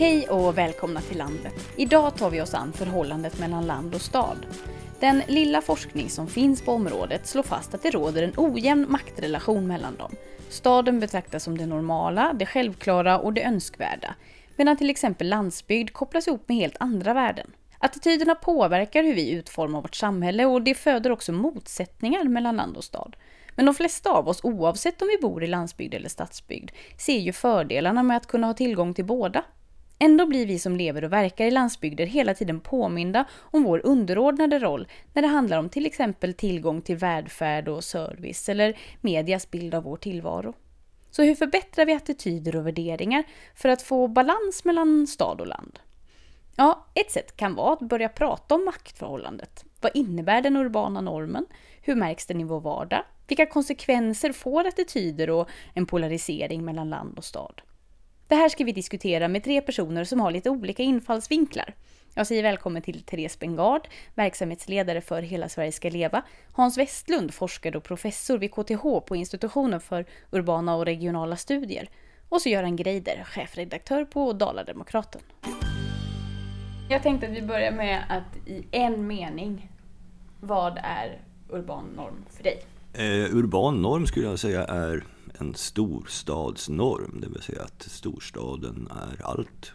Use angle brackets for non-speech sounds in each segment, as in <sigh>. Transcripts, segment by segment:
Hej och välkomna till landet. Idag tar vi oss an förhållandet mellan land och stad. Den lilla forskning som finns på området slår fast att det råder en ojämn maktrelation mellan dem. Staden betraktas som det normala, det självklara och det önskvärda, medan till exempel landsbygd kopplas ihop med helt andra värden. Attityderna påverkar hur vi utformar vårt samhälle och det föder också motsättningar mellan land och stad. Men de flesta av oss, oavsett om vi bor i landsbygd eller stadsbygd, ser ju fördelarna med att kunna ha tillgång till båda. Ändå blir vi som lever och verkar i landsbygder hela tiden påminda om vår underordnade roll när det handlar om till exempel tillgång till välfärd och service eller medias bild av vår tillvaro. Så hur förbättrar vi attityder och värderingar för att få balans mellan stad och land? Ja, ett sätt kan vara att börja prata om maktförhållandet. Vad innebär den urbana normen? Hur märks den i vår vardag? Vilka konsekvenser får attityder och en polarisering mellan land och stad? Det här ska vi diskutera med tre personer som har lite olika infallsvinklar. Jag säger välkommen till Therese Bengard, verksamhetsledare för Hela Sverige ska leva, Hans Westlund, forskare och professor vid KTH på institutionen för urbana och regionala studier, och så Göran Greider, chefredaktör på Dala-Demokraten. Jag tänkte att vi börjar med att i en mening, vad är urban norm för dig? Eh, urban norm skulle jag säga är en storstadsnorm, det vill säga att storstaden är allt.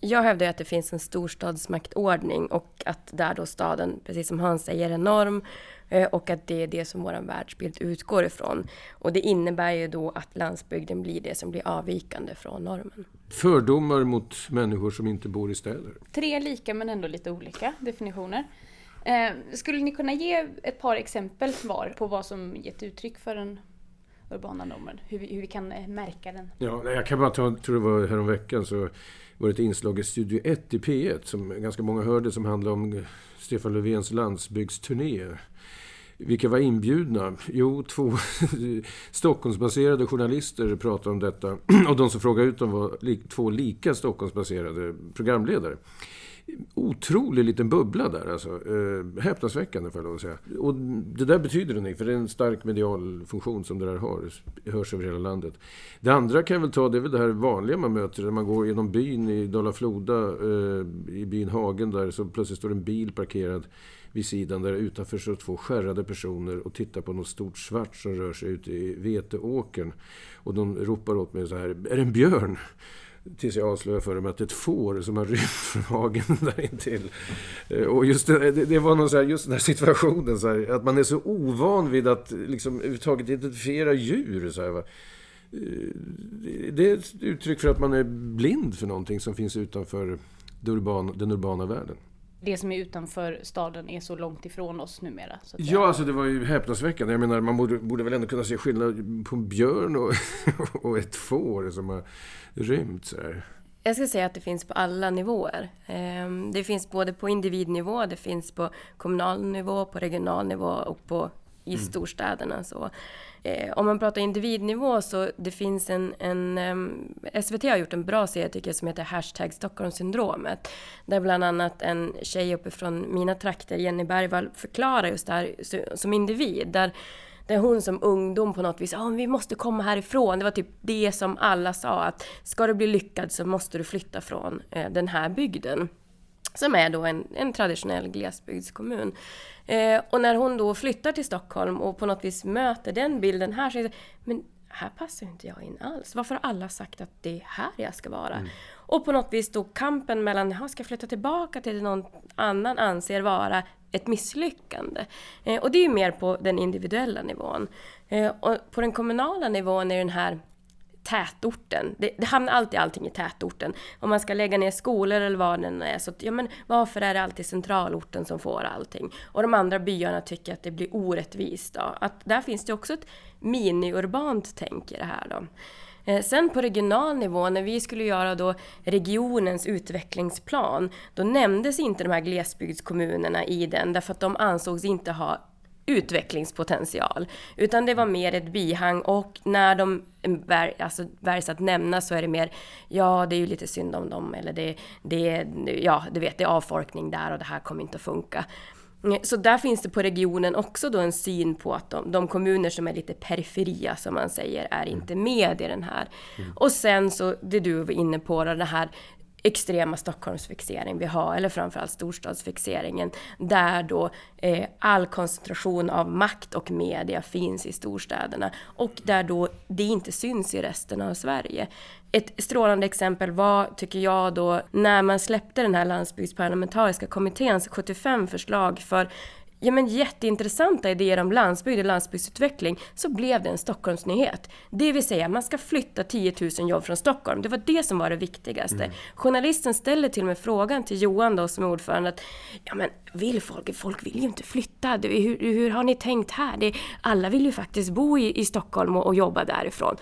Jag hävdar att det finns en storstadsmaktordning och att där då staden, precis som Hans säger, är norm eh, och att det är det som vår världsbild utgår ifrån. Och det innebär ju då att landsbygden blir det som blir avvikande från normen. Fördomar mot människor som inte bor i städer. Tre lika men ändå lite olika definitioner. Eh, skulle ni kunna ge ett par exempel var på vad som gett uttryck för den urbana normen? Hur vi, hur vi kan eh, märka den? Ja, jag kan bara ta, tror det var häromveckan så var det ett inslag i Studio 1 i P1 som ganska många hörde som handlade om eh, Stefan Löfvens landsbygdsturné. Vilka var inbjudna? Jo, två <laughs> Stockholmsbaserade journalister pratade om detta. <clears throat> Och de som frågade ut dem var två lika Stockholmsbaserade programledare otrolig liten bubbla där alltså. Eh, häpnadsväckande får jag lov att säga. Och det där betyder någonting, för det är en stark medial funktion som det där har. Det hörs över hela landet. Det andra kan jag väl ta, det är väl det här vanliga man möter när man går genom byn i Dala-Floda, eh, i byn Hagen där, så plötsligt står en bil parkerad vid sidan där utanför står två skärrade personer och tittar på något stort svart som rör sig ute i veteåkern. Och de ropar åt mig så här, är det en björn? Tills jag avslöjade för dem att det är ett får som har rymt <laughs> från hagen där intill. Eh, och just det, det var någon så här, just den här situationen, så här, att man är så ovan vid att liksom, överhuvudtaget identifiera djur. Så här, eh, det är ett uttryck för att man är blind för någonting som finns utanför den urbana världen det som är utanför staden är så långt ifrån oss numera. ja, alltså det var ju häpnadsväckande. Jag menar, man borde, borde väl ändå kunna se skillnad på en björn och, <laughs> och ett får som har rymt så här. Jag ska säga att det finns på alla nivåer. Ehm, det finns både på individnivå, det finns på kommunal nivå, på regional nivå och på i mm. storstäderna. Så. Eh, om man pratar individnivå så det finns en, en um, SVT har gjort en bra serie tycker jag som heter Hashtag Stockholmssyndromet. Där bland annat en tjej uppifrån mina trakter, Jenny Bergvall, förklarar just det här som individ. Där, där hon som ungdom på något vis, oh, vi måste komma härifrån. Det var typ det som alla sa att ska du bli lyckad så måste du flytta från eh, den här bygden. Som är då en, en traditionell glesbygdskommun. Eh, och när hon då flyttar till Stockholm och på något vis möter den bilden här så är det men här passar inte jag in alls. Varför har alla sagt att det är här jag ska vara? Mm. Och på något vis då kampen mellan, jag ska flytta tillbaka till det någon annan anser vara ett misslyckande. Eh, och det är ju mer på den individuella nivån. Eh, och på den kommunala nivån är den här tätorten. Det, det hamnar alltid allting i tätorten. Om man ska lägga ner skolor eller vad det nu är så, ja men varför är det alltid centralorten som får allting? Och de andra byarna tycker att det blir orättvist då. Att där finns det också ett mini-urbant tänk i det här då. Eh, sen på regional nivå, när vi skulle göra då regionens utvecklingsplan, då nämndes inte de här glesbygdskommunerna i den, därför att de ansågs inte ha utvecklingspotential. Utan det var mer ett bihang och när de alltså, väljs att nämna så är det mer, ja det är ju lite synd om dem eller det, det, ja du vet det är avfolkning där och det här kommer inte att funka. Så där finns det på regionen också då en syn på att de, de kommuner som är lite periferia som man säger är inte med i den här. Mm. Och sen så det du var inne på, då, det här extrema Stockholmsfixering vi har, eller framförallt storstadsfixeringen, där då eh, all koncentration av makt och media finns i storstäderna och där då det inte syns i resten av Sverige. Ett strålande exempel var, tycker jag då, när man släppte den här landsbygdsparlamentariska kommitténs 75 förslag för ja, men jätteintressanta idéer om landsbygd och landsbygdsutveckling så blev det en Stockholmsnyhet. Det vill säga, man ska flytta 10 000 jobb från Stockholm. Det var det som var det viktigaste. Mm. Journalisten ställer till och med frågan till Johan då som är ordförande att ja men vill folk, folk vill ju inte flytta. Hur, hur har ni tänkt här? Det, alla vill ju faktiskt bo i, i Stockholm och, och jobba därifrån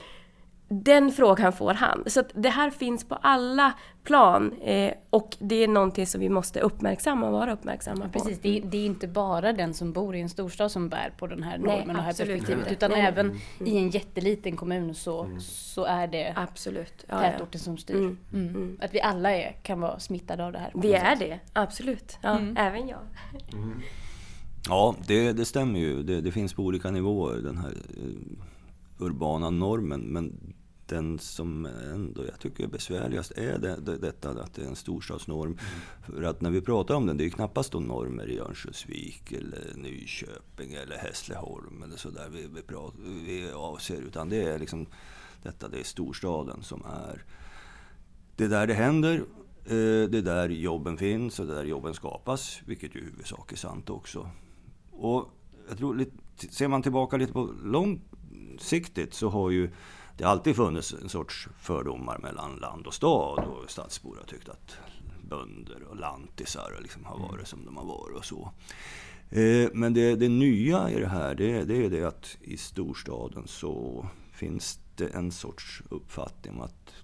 den frågan får han. Så det här finns på alla plan eh, och det är någonting som vi måste uppmärksamma och vara uppmärksamma på. Precis, det är, det är, inte bara den som bor i en storstad som bär på den här normen Nej, och här perspektivet utan Nej. även mm. i en jätteliten kommun så, mm. så är det absolut. Ja, tätorten ja. som styr. Mm. mm. Mm. Att vi alla är, kan vara smittade av det här. Vi är det, absolut. Ja, mm. Även jag. Ja, det, det stämmer ju. Det, det, finns på olika nivåer den här uh, urbana normen. Men den som ändå jag tycker är besvärligast är det, det, detta att det är en storstadsnorm. Mm. För att när vi pratar om den, det är ju knappast de normer i Örnsköldsvik eller Nyköping eller Hässleholm eller sådär vi, vi, pratar, vi avser. Utan det är liksom detta, det är storstaden som är... Det är där det händer, eh, det är där jobben finns och det är där jobben skapas. Vilket ju i huvudsak är sant också. Och jag tror, ser man tillbaka lite på långsiktigt så har ju det har alltid funnits en sorts fördomar mellan land och stad och stadsbor har tyckt att bönder och lantisar liksom har varit som de har varit och så. Eh, men det, det nya i det här det, det är det att i storstaden så finns det en sorts uppfattning om att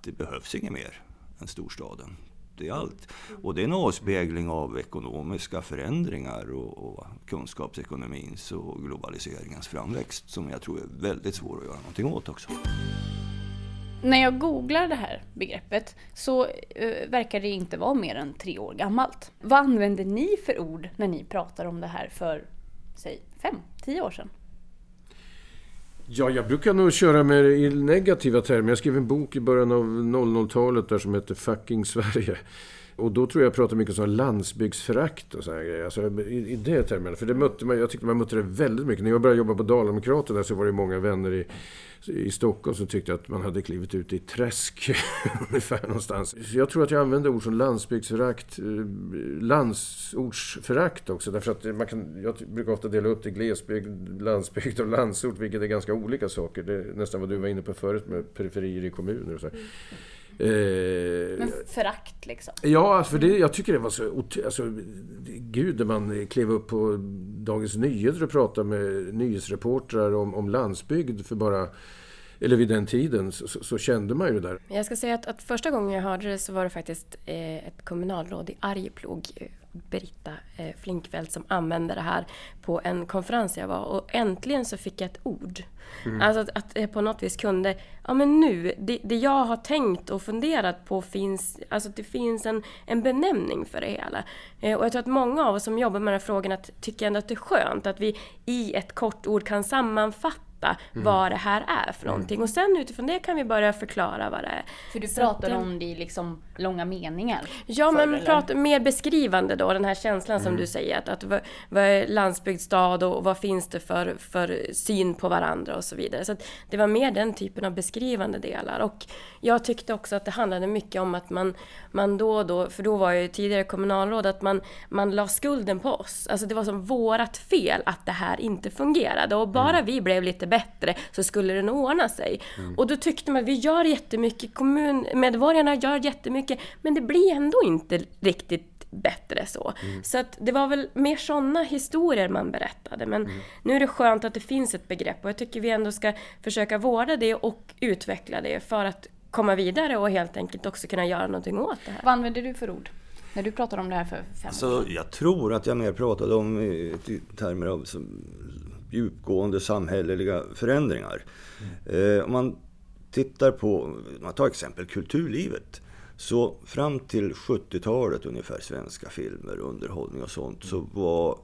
det behövs inget mer än storstaden det är allt. Och det är en avspegling av ekonomiska förändringar och, och kunskapsekonomins och globaliseringens framväxt som jag tror är väldigt svår att göra någonting åt också. När jag googlar det här begreppet så uh, verkar det inte vara mer än tre år gammalt. Vad använder ni för ord när ni pratar om det här för, säg, fem, tio år sedan? Ja, jag brukar nog köra med i negativa termer. Jag skrev en bok i början av 00-talet där som hette Fucking Sverige. Och då tror jag jag pratade mycket om landsbygdsförakt och sådana grejer. Alltså i, i det termerna. För det mötte man, jag tyckte man mötte det väldigt mycket. När jag började jobba på Daldemokraterna så var det många vänner i, i Stockholm som tyckte att man hade klivit ut i träsk <laughs> ungefär någonstans. Så jag tror att jag använder ord som landsbygdsförakt, eh, landsortsförakt också. Därför att man kan, jag brukar ofta dela upp det i glesbygd, landsbygd och landsort, vilket är ganska olika saker. Det är nästan vad du var inne på förut med periferier i kommuner och så. Mm. Eh, Men förakt liksom? Ja, för det, jag tycker det var så... Alltså, gud, när man klev upp på Dagens Nyheter och pratade med nyhetsreportrar om, om landsbygd för bara eller vid den tiden, så, så, kände man ju det där. Jag ska säga att, att, första gången jag hörde det så var det faktiskt eh, ett kommunalråd i Arjeplog, eh, Britta eh, Flinkfeldt, som använde det här på en konferens jag var. Och äntligen så fick jag ett ord. Mm. Alltså att, att jag på något vis kunde, ja men nu, det, det, jag har tänkt och funderat på finns, alltså det finns en, en benämning för det hela. Eh, och jag tror att många av oss som jobbar med de här frågorna tycker ändå att det är skönt att vi i ett kort ord kan sammanfatta fatta mm. vad det här är för någonting. Mm. Och sen utifrån det kan vi börja förklara vad det är. För du pratar att, om det i liksom långa meningar? Ja, för, men pratar mer beskrivande då, den här känslan mm. som du säger. Att, att vad, vad är landsbygdsstad och vad finns det för, för syn på varandra och så vidare. Så det var mer den typen av beskrivande delar. Och jag tyckte också att det handlade mycket om att man, man då och då, för då var jag ju tidigare kommunalråd, att man, man la skulden på oss. Alltså det var som vårat fel att det här inte fungerade. Och bara mm. vi blev lite bättre så skulle det nog ordna sig. Mm. Och då tyckte man att vi gör jättemycket, kommunmedborgarna gör jättemycket, men det blir ändå inte riktigt bättre så. Mm. Så att det var väl mer sådana historier man berättade. Men mm. nu är det skönt att det finns ett begrepp och jag tycker vi ändå ska försöka vårda det och utveckla det för att komma vidare och helt enkelt också kunna göra någonting åt det här. Vad använder du för ord? När du pratade om det här för fem år alltså, Jag tror att jag mer pratade om i termer av djupgående samhälleliga förändringar. Mm. Om man tittar på, man tar exempel kulturlivet. Så fram till 70-talet ungefär, svenska filmer, underhållning och sånt, så var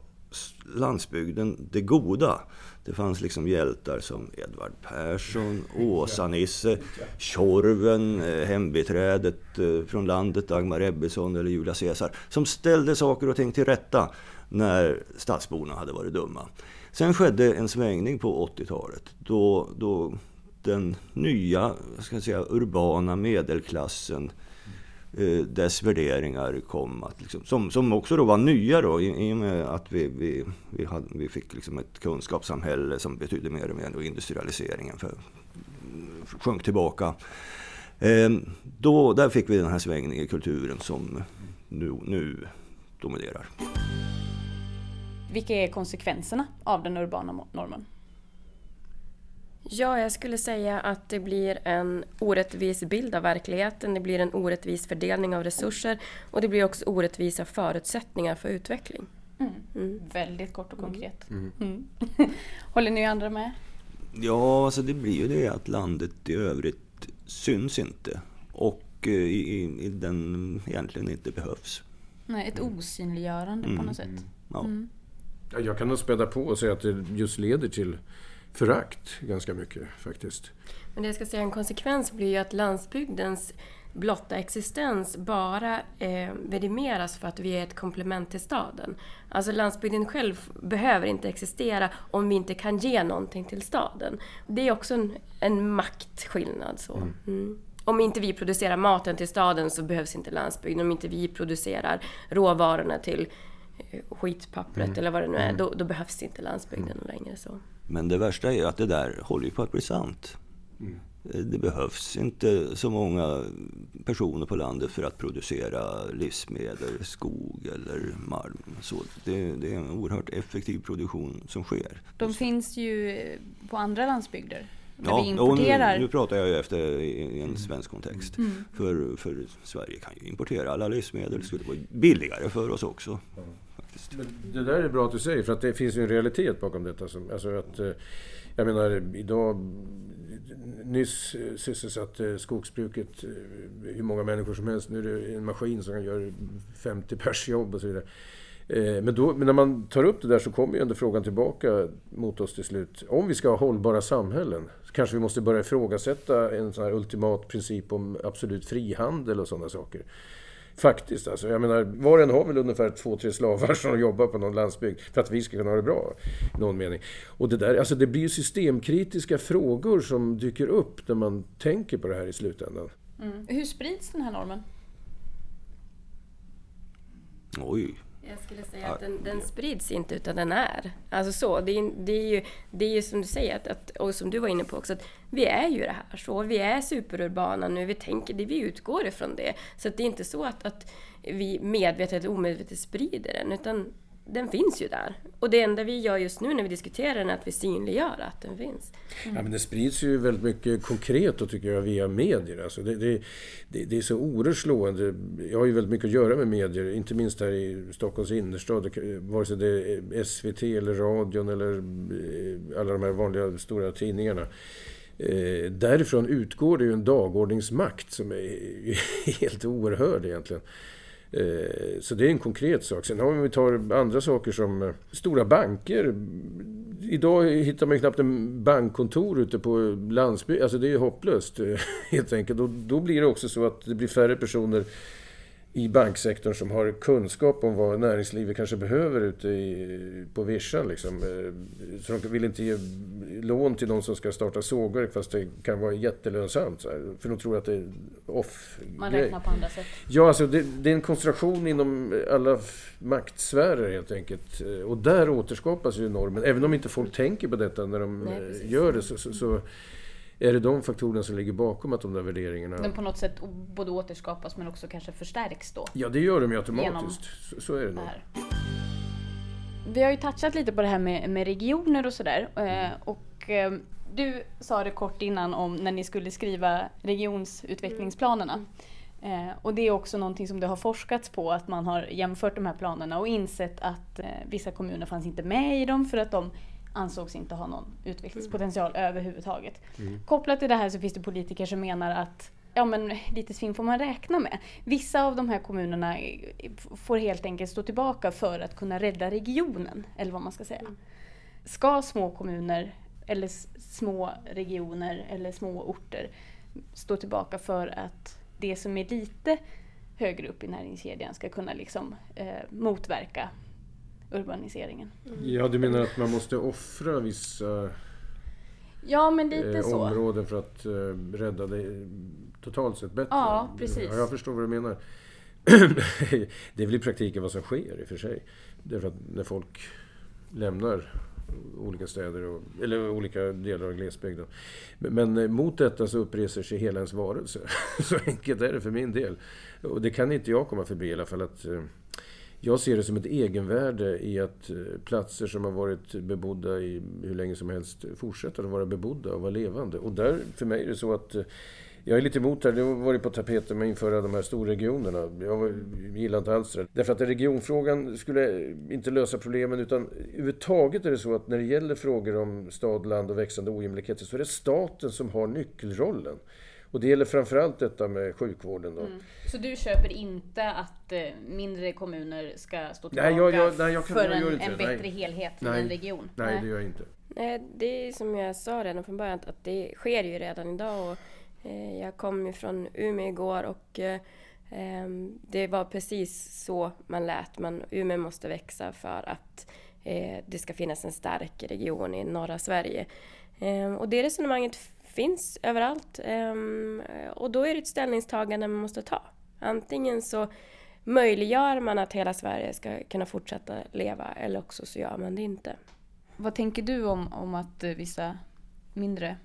landsbygden det goda. Det fanns liksom hjältar som Edvard Persson, <laughs> Åsa-Nisse, Tjorven, eh, hembiträdet eh, från landet, Dagmar Ebbesson eller Julia Caesar. Som ställde saker och ting till rätta när stadsborna hade varit dumma. Sen skedde en svängning på 80-talet då, då den nya ska jag säga, urbana medelklassen eh, dess värderingar kom att, liksom, som, som också då var nya då i, i och med att vi, vi, vi, hade, vi fick liksom ett kunskapssamhälle som betydde mer och mer och industrialiseringen för, sjönk tillbaka. Eh, då, där fick vi den här svängningen i kulturen som nu, nu dominerar. Vilka är konsekvenserna av den urbana normen? Ja, jag skulle säga att det blir en orättvis bild av verkligheten, det blir en orättvis fördelning av resurser och det blir också orättvisa förutsättningar för utveckling. Mm. Mm. Väldigt kort och konkret. Mm. mm. <laughs> Håller ni andra med? Ja, alltså det blir ju det att landet i övrigt syns inte och eh, i, i den egentligen inte behövs. Nej, ett osynliggörande på något mm. sätt. Ja. Jag kan nog späda på och säga att det just leder till förakt ganska mycket faktiskt. Men det jag ska säga, en konsekvens blir ju att landsbygdens blotta existens bara eh, vidimeras för att vi är ett komplement till staden. Alltså landsbygden själv behöver inte existera om vi inte kan ge någonting till staden. Det är också en, en maktskillnad. Så. Mm. Mm. Om inte vi producerar maten till staden så behövs inte landsbygden. Om inte vi producerar råvarorna till skitpappret mm. eller vad det nu är, mm. då, då behövs inte landsbygden mm. längre. så. Men det värsta är att det där håller på att bli sant. Mm. Det behövs inte så många personer på landet för att producera livsmedel, skog eller malm. Så det, det, är en oerhört effektiv produktion som sker. De finns ju på andra landsbygder. Ja, vi importerar. Nu, nu, pratar jag ju efter i en svensk kontext. Mm. För, för Sverige kan ju importera alla livsmedel. Det skulle vara billigare för oss också. Men det där är bra att du säger, för att det finns ju en realitet bakom detta. Som, alltså att, eh, jag menar, idag... Nyss eh, sysselsatte skogsbruket eh, hur många människor som helst. Nu är det en maskin som kan göra 50 pers jobb och så vidare. Men, då, men, när man tar upp det där så kommer ju ändå frågan tillbaka mot oss till slut. Om vi ska ha hållbara samhällen så kanske vi måste börja ifrågasätta en sån här ultimat princip om absolut frihandel och sådana saker. Faktiskt alltså. Jag menar, var och en har väl ungefär två, tre slavar som jobbar på någon landsbygd för att vi ska kunna ha det bra. I någon mening. Och det där, alltså det blir ju systemkritiska frågor som dyker upp när man tänker på det här i slutändan. Mm. Hur sprids den här normen? Oj, jag skulle säga att den, den, sprids inte utan den är. Alltså så, det är, det är, ju, det är ju som du säger, att, att, och som du var inne på också, att vi är ju det här så. Vi är superurbana nu, vi tänker det, vi utgår ifrån det. Så det är inte så att, att vi medvetet eller omedvetet sprider den, utan den finns ju där. Och det enda vi gör just nu när vi diskuterar den är att vi synliggör att den finns. Mm. Ja, men det sprids ju väldigt mycket konkret och tycker jag via medier. Alltså det, det, det, det, är så oerhört slående. Jag har ju väldigt mycket att göra med medier, inte minst här i Stockholms innerstad. Vare sig det är SVT eller radion eller eh, alla de här vanliga stora tidningarna. Eh, därifrån utgår det ju en dagordningsmakt som är <laughs> helt oerhörd egentligen. Eh, så det är en konkret sak. Sen om vi tar andra saker som eh, stora banker. Idag hittar man ju knappt en bankkontor ute på landsbygden. Alltså det är ju hopplöst eh, <laughs> helt enkelt. Och då blir det också så att det blir färre personer i banksektorn som har kunskap om vad näringslivet kanske behöver ute i, på vischan. Liksom. Eh, så de vill inte ge lån till de som ska starta sågverk fast det kan vara jättelönsamt. För de tror att det är off Man räknar på andra sätt. Ja, alltså det, det, är en koncentration inom alla maktsfärer helt enkelt. Eh, och där återskapas ju normen. Även om inte folk tänker på detta när de Nej, eh, gör det så, så, så är det de faktorerna som ligger bakom att de där värderingarna... Den på något sätt både återskapas men också kanske förstärks då? Ja, det gör de ju automatiskt. Så, så, är det nog. Vi har ju touchat lite på det här med, med regioner och sådär. Och eh, du sa det kort innan om när ni skulle skriva regionsutvecklingsplanerna. Eh, och det är också någonting som det har forskats på, att man har jämfört de här planerna och insett att vissa kommuner fanns inte med i dem för att de ansågs inte ha någon utvecklingspotential mm. överhuvudtaget. Mm. Kopplat till det här så finns det politiker som menar att ja, men, lite svinn får man räkna med. Vissa av de här kommunerna får helt enkelt stå tillbaka för att kunna rädda regionen, eller vad man ska säga. Ska små kommuner, eller små regioner, eller små orter stå tillbaka för att det som är lite högre upp i näringskedjan ska kunna liksom, eh, motverka urbaniseringen. Mm. Ja, du menar att man måste offra vissa ja, men lite eh, så. områden för att eh, rädda det totalt sett bättre? Ja, precis. Ja, jag förstår vad du menar. <clears throat> det är väl i praktiken vad som sker i och för sig. Därför att när folk lämnar olika städer, och, eller olika delar av glesbygden. Men, men mot detta så uppreser sig hela ens varelse. <laughs> så enkelt är det för min del. Och det kan inte jag komma förbi i alla fall. att eh, jag ser det som ett egenvärde i att eh, platser som har varit bebodda i hur länge som helst fortsätter att vara bebodda och vara levande. Och där, för mig är det så att eh, jag är lite emot det. här, Det har varit på tapeten med att införa de här storregionerna. Jag gillar inte alls det. Därför att regionfrågan skulle inte lösa problemen utan överhuvudtaget är det så att när det gäller frågor om stad, land och växande ojämlikheter så är det staten som har nyckelrollen. Och det gäller framförallt detta med sjukvården. Då. Mm. Så du köper inte att eh, mindre kommuner ska stå tillbaka nej, jag, jag, nej, jag kan, för en, en bättre nej. helhet nej. i en region? Nej, nej, det gör jag inte. Nej, det är som jag sa redan från början att det sker ju redan idag. Och, eh, jag kom ju från Umeå igår och eh, ehm, det var precis så man lät. Man, Umeå måste växa för att eh, det ska finnas en stark region i norra Sverige. Ehm, och det resonemanget finns överallt. Ehm, och då är det ett ställningstagande man måste ta. Antingen så möjliggör man att hela Sverige ska kunna fortsätta leva eller också så gör man det inte. Vad tänker du om, om att vissa mindre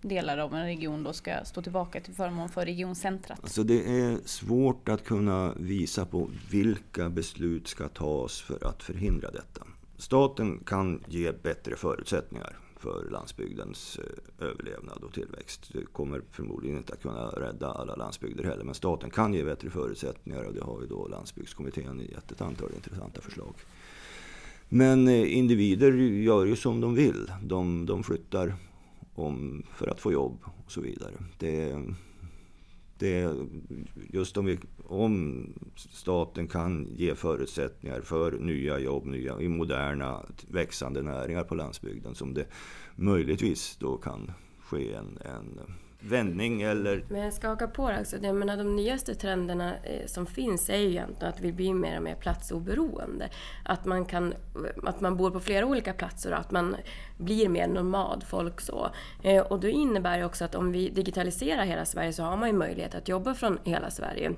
delar av en region då ska stå tillbaka till förmån för regioncentrat? Alltså det är svårt att kunna visa på vilka beslut ska tas för att förhindra detta. Staten kan ge bättre förutsättningar för landsbygdens eh, överlevnad och tillväxt. Det kommer förmodligen inte att kunna rädda alla landsbygder heller, men staten kan ge bättre förutsättningar och det har ju då landsbygdskommittén gett ett antal intressanta förslag. Men eh, individer gör ju som de vill. De, de flyttar om, för att få jobb och så vidare. Det, det, just om, vi, om staten kan ge förutsättningar för nya jobb nya, i moderna växande näringar på landsbygden som det möjligtvis då kan ske en, en vändning eller... Men jag ska haka på det också. Jag menar, de nyaste trenderna eh, som finns är ju egentligen att vi blir mer och mer platsoberoende. Att man, kan, att man bor på flera olika platser och att man blir mer nomadfolk så. Eh, och det innebär ju också att om vi digitaliserar hela Sverige så har man ju möjlighet att jobba från hela Sverige.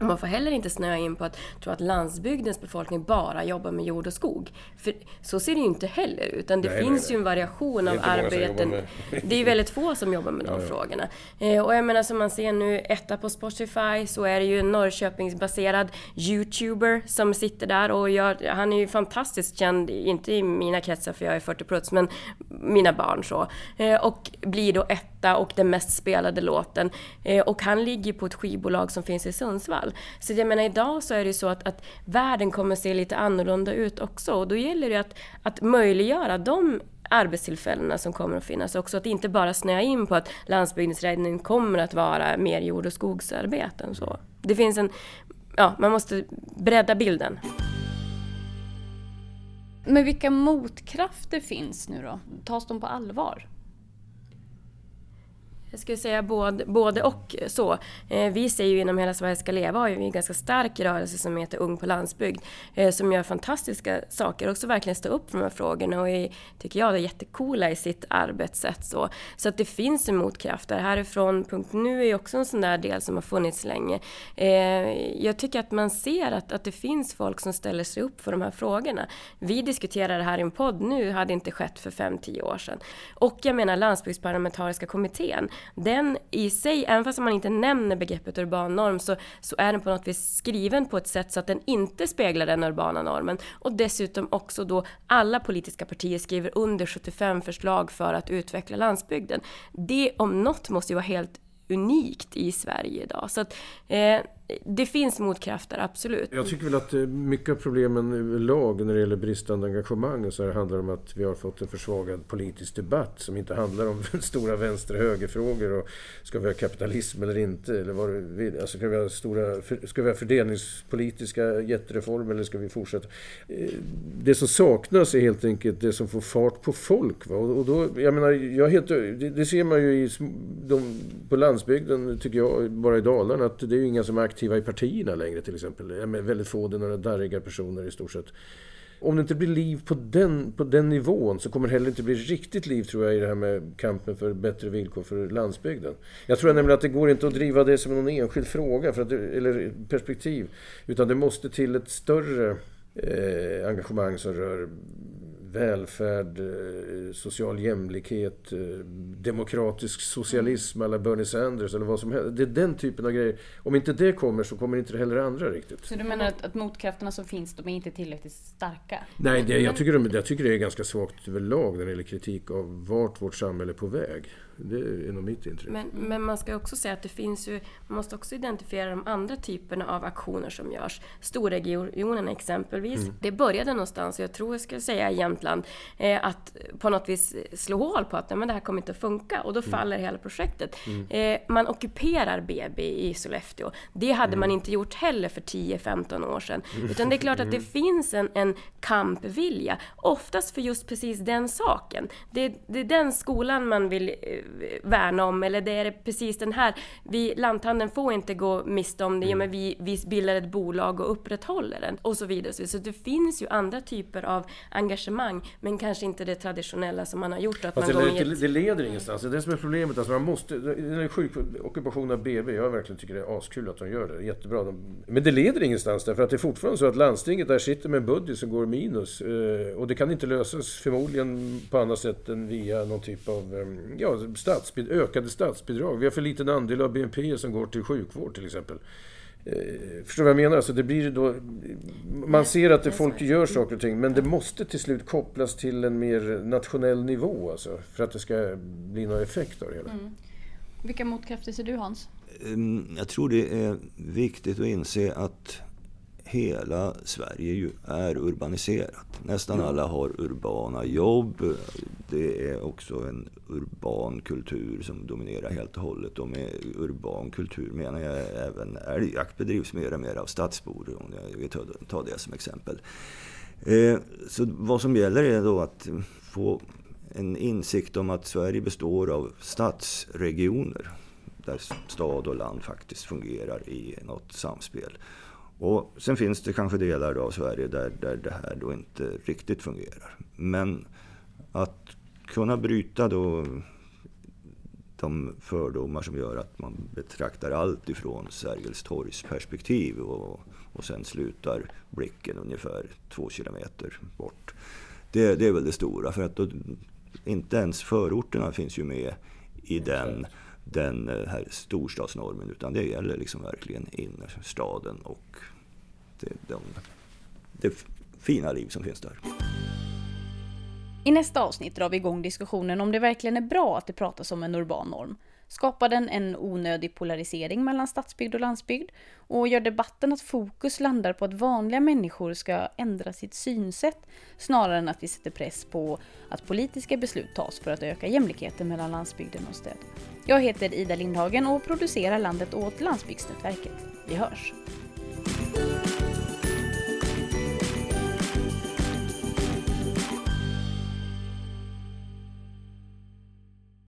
Man får heller inte snöa in på att tro att landsbygdens befolkning bara jobbar med jord och skog. För så ser det ju inte heller ut. Utan det nej, finns nej, ju en variation av arbeten. <laughs> Det är ju väldigt få som jobbar med de ja. frågorna. Eh, och jag menar som man ser nu, etta på Spotify, så är det ju en Norrköpingsbaserad YouTuber som sitter där och gör, han är ju fantastiskt känd, inte i mina kretsar för jag är 40 plus, men mina barn så. Eh, och blir då etta och den mest spelade låten. Eh, och han ligger på ett skivbolag som finns i Sundsvall fall. Så jag menar idag så är det ju så att, att världen kommer se lite annorlunda ut också och då gäller det att, att möjliggöra de arbetstillfällena som kommer att finnas också. Att inte bara snöa in på att landsbygdens räddning kommer att vara mer jord och skogsarbeten. Så. Det finns en... Ja, man måste bredda bilden. Men vilka motkrafter finns nu då? Tas de på allvar? Jag skulle säga både, både och så. Eh, vi ser ju inom Hela Sverige ska leva har ju en ganska stark rörelse som heter Ung på landsbygd eh, som gör fantastiska saker och också verkligen står upp för de här frågorna och är, tycker jag, är jättecoola i sitt arbetssätt. Så, så att det finns en motkraft. Härifrån punkt nu är också en sån där del som har funnits länge. Eh, jag tycker att man ser att, att det finns folk som ställer sig upp för de här frågorna. Vi diskuterar det här i en podd nu, hade inte skett för 5-10 år sedan. Och jag menar landsbygdsparlamentariska kommittén den i sig, även fast man inte nämner begreppet urban norm, så, så är den på något vis skriven på ett sätt så att den inte speglar den urbana normen. Och dessutom också då alla politiska partier skriver under 75 förslag för att utveckla landsbygden. Det om något måste ju vara helt unikt i Sverige idag. Så att, eh, det finns motkrafter, absolut. Jag tycker väl att eh, mycket av problemen överlag när det gäller bristande engagemang så här handlar om att vi har fått en försvagad politisk debatt som inte handlar om <laughs> stora vänster och högerfrågor och ska vi ha kapitalism eller inte? Eller vad vi, alltså ska, vi ha stora, ska vi ha fördelningspolitiska jättereformer eller ska vi fortsätta? Eh, det som saknas är helt enkelt det som får fart på folk. Va? Och då, jag menar, jag helt, det, ser man ju i, de, på landsbygden, tycker jag, bara i Dalarna, att det är ju inga som är aktiva i partierna längre till exempel. Jag väldigt få, det är några darriga personer i stort sett. Om det inte blir liv på den, på den nivån så kommer det heller inte bli riktigt liv tror jag i det här med kampen för bättre villkor för landsbygden. Jag tror nämligen att det går inte att driva det som någon enskild fråga för att, eller perspektiv. Utan det måste till ett större eh, engagemang som rör välfärd, eh, social jämlikhet, eh, demokratisk socialism eller Bernie Sanders eller vad som helst. Det är den typen av grejer. Om inte det kommer så kommer inte heller andra riktigt. Så du menar att, att motkrafterna som finns, de är inte tillräckligt starka? Nej, det, jag, tycker de, jag tycker det är ganska svagt överlag när det gäller kritik av vart vårt samhälle är på väg. Det är nog mitt intryck. Men, men, man ska också säga att det finns ju, man måste också identifiera de andra typerna av aktioner som görs. Storregionen exempelvis. Mm. Det började någonstans, jag tror jag skulle säga i Jämtland, eh, att på något vis slå hål på att nej, men det här kommer inte att funka och då mm. faller hela projektet. Mm. Eh, man ockuperar BB i Sollefteå. Det hade man mm. inte gjort heller för 10-15 år sedan. Mm. Utan det är klart att det mm. finns en, en kampvilja, oftast för just precis den saken. Det, det är den skolan man vill eh, värna om eller det är precis den här, vi, lanthandeln får inte gå miste om det, mm. men vi, vi bildar ett bolag och upprätthåller den och så vidare. Så det finns ju andra typer av engagemang, men kanske inte det traditionella som man har gjort. Att alltså, man det, det, det leder ingenstans, det är det som är problemet. Alltså man måste, den sjuk ockupation av BB, jag verkligen tycker det är askul att de gör det, jättebra. De, men det leder ingenstans därför att det är fortfarande så att landstinget där sitter med en budget som går minus eh, och det kan inte lösas förmodligen på annat sätt än via någon typ av eh, ja, statsbid ökade statsbidrag. Vi har för liten andel av BNP som går till sjukvård till exempel. Eh, förstår du vad jag menar? Alltså det blir då, man ser att det, folk gör saker och ting men det måste till slut kopplas till en mer nationell nivå alltså, för att det ska bli någon effekt av det hela. Mm. Vilka motkrafter ser du Hans? Ehm, jag tror det är viktigt att inse att hela Sverige ju är urbaniserat. Nästan alla har urbana jobb. Det är också en urban kultur som dominerar helt och hållet. Och med urban kultur menar jag även älgjakt bedrivs mer och mer av stadsbor, om vi tar det som exempel. Eh, så vad som gäller är då att få en insikt om att Sverige består av stadsregioner där stad och land faktiskt fungerar i något samspel. Och sen finns det kanske delar av Sverige där, där det här då inte riktigt fungerar. Men att kunna bryta då de fördomar som gör att man betraktar allt ifrån Sergels torgs perspektiv och, och sen slutar blicken ungefär två kilometer bort. Det, det är väl det stora, för att då, inte ens förorterna finns ju med i den, den eh, här storstadsnormen, utan det gäller liksom verkligen innerstaden och det, de, det fina liv som finns där. I nästa avsnitt drar vi igång diskussionen om det verkligen är bra att det pratas om en urban norm. Skapar den en onödig polarisering mellan stadsbygd och landsbygd? Och gör debatten att fokus landar på att vanliga människor ska ändra sitt synsätt snarare än att vi sätter press på att politiska beslut tas för att öka jämlikheten mellan landsbygden och städer? Jag heter Ida Lindhagen och producerar landet åt Landsbygdsnätverket. Vi hörs!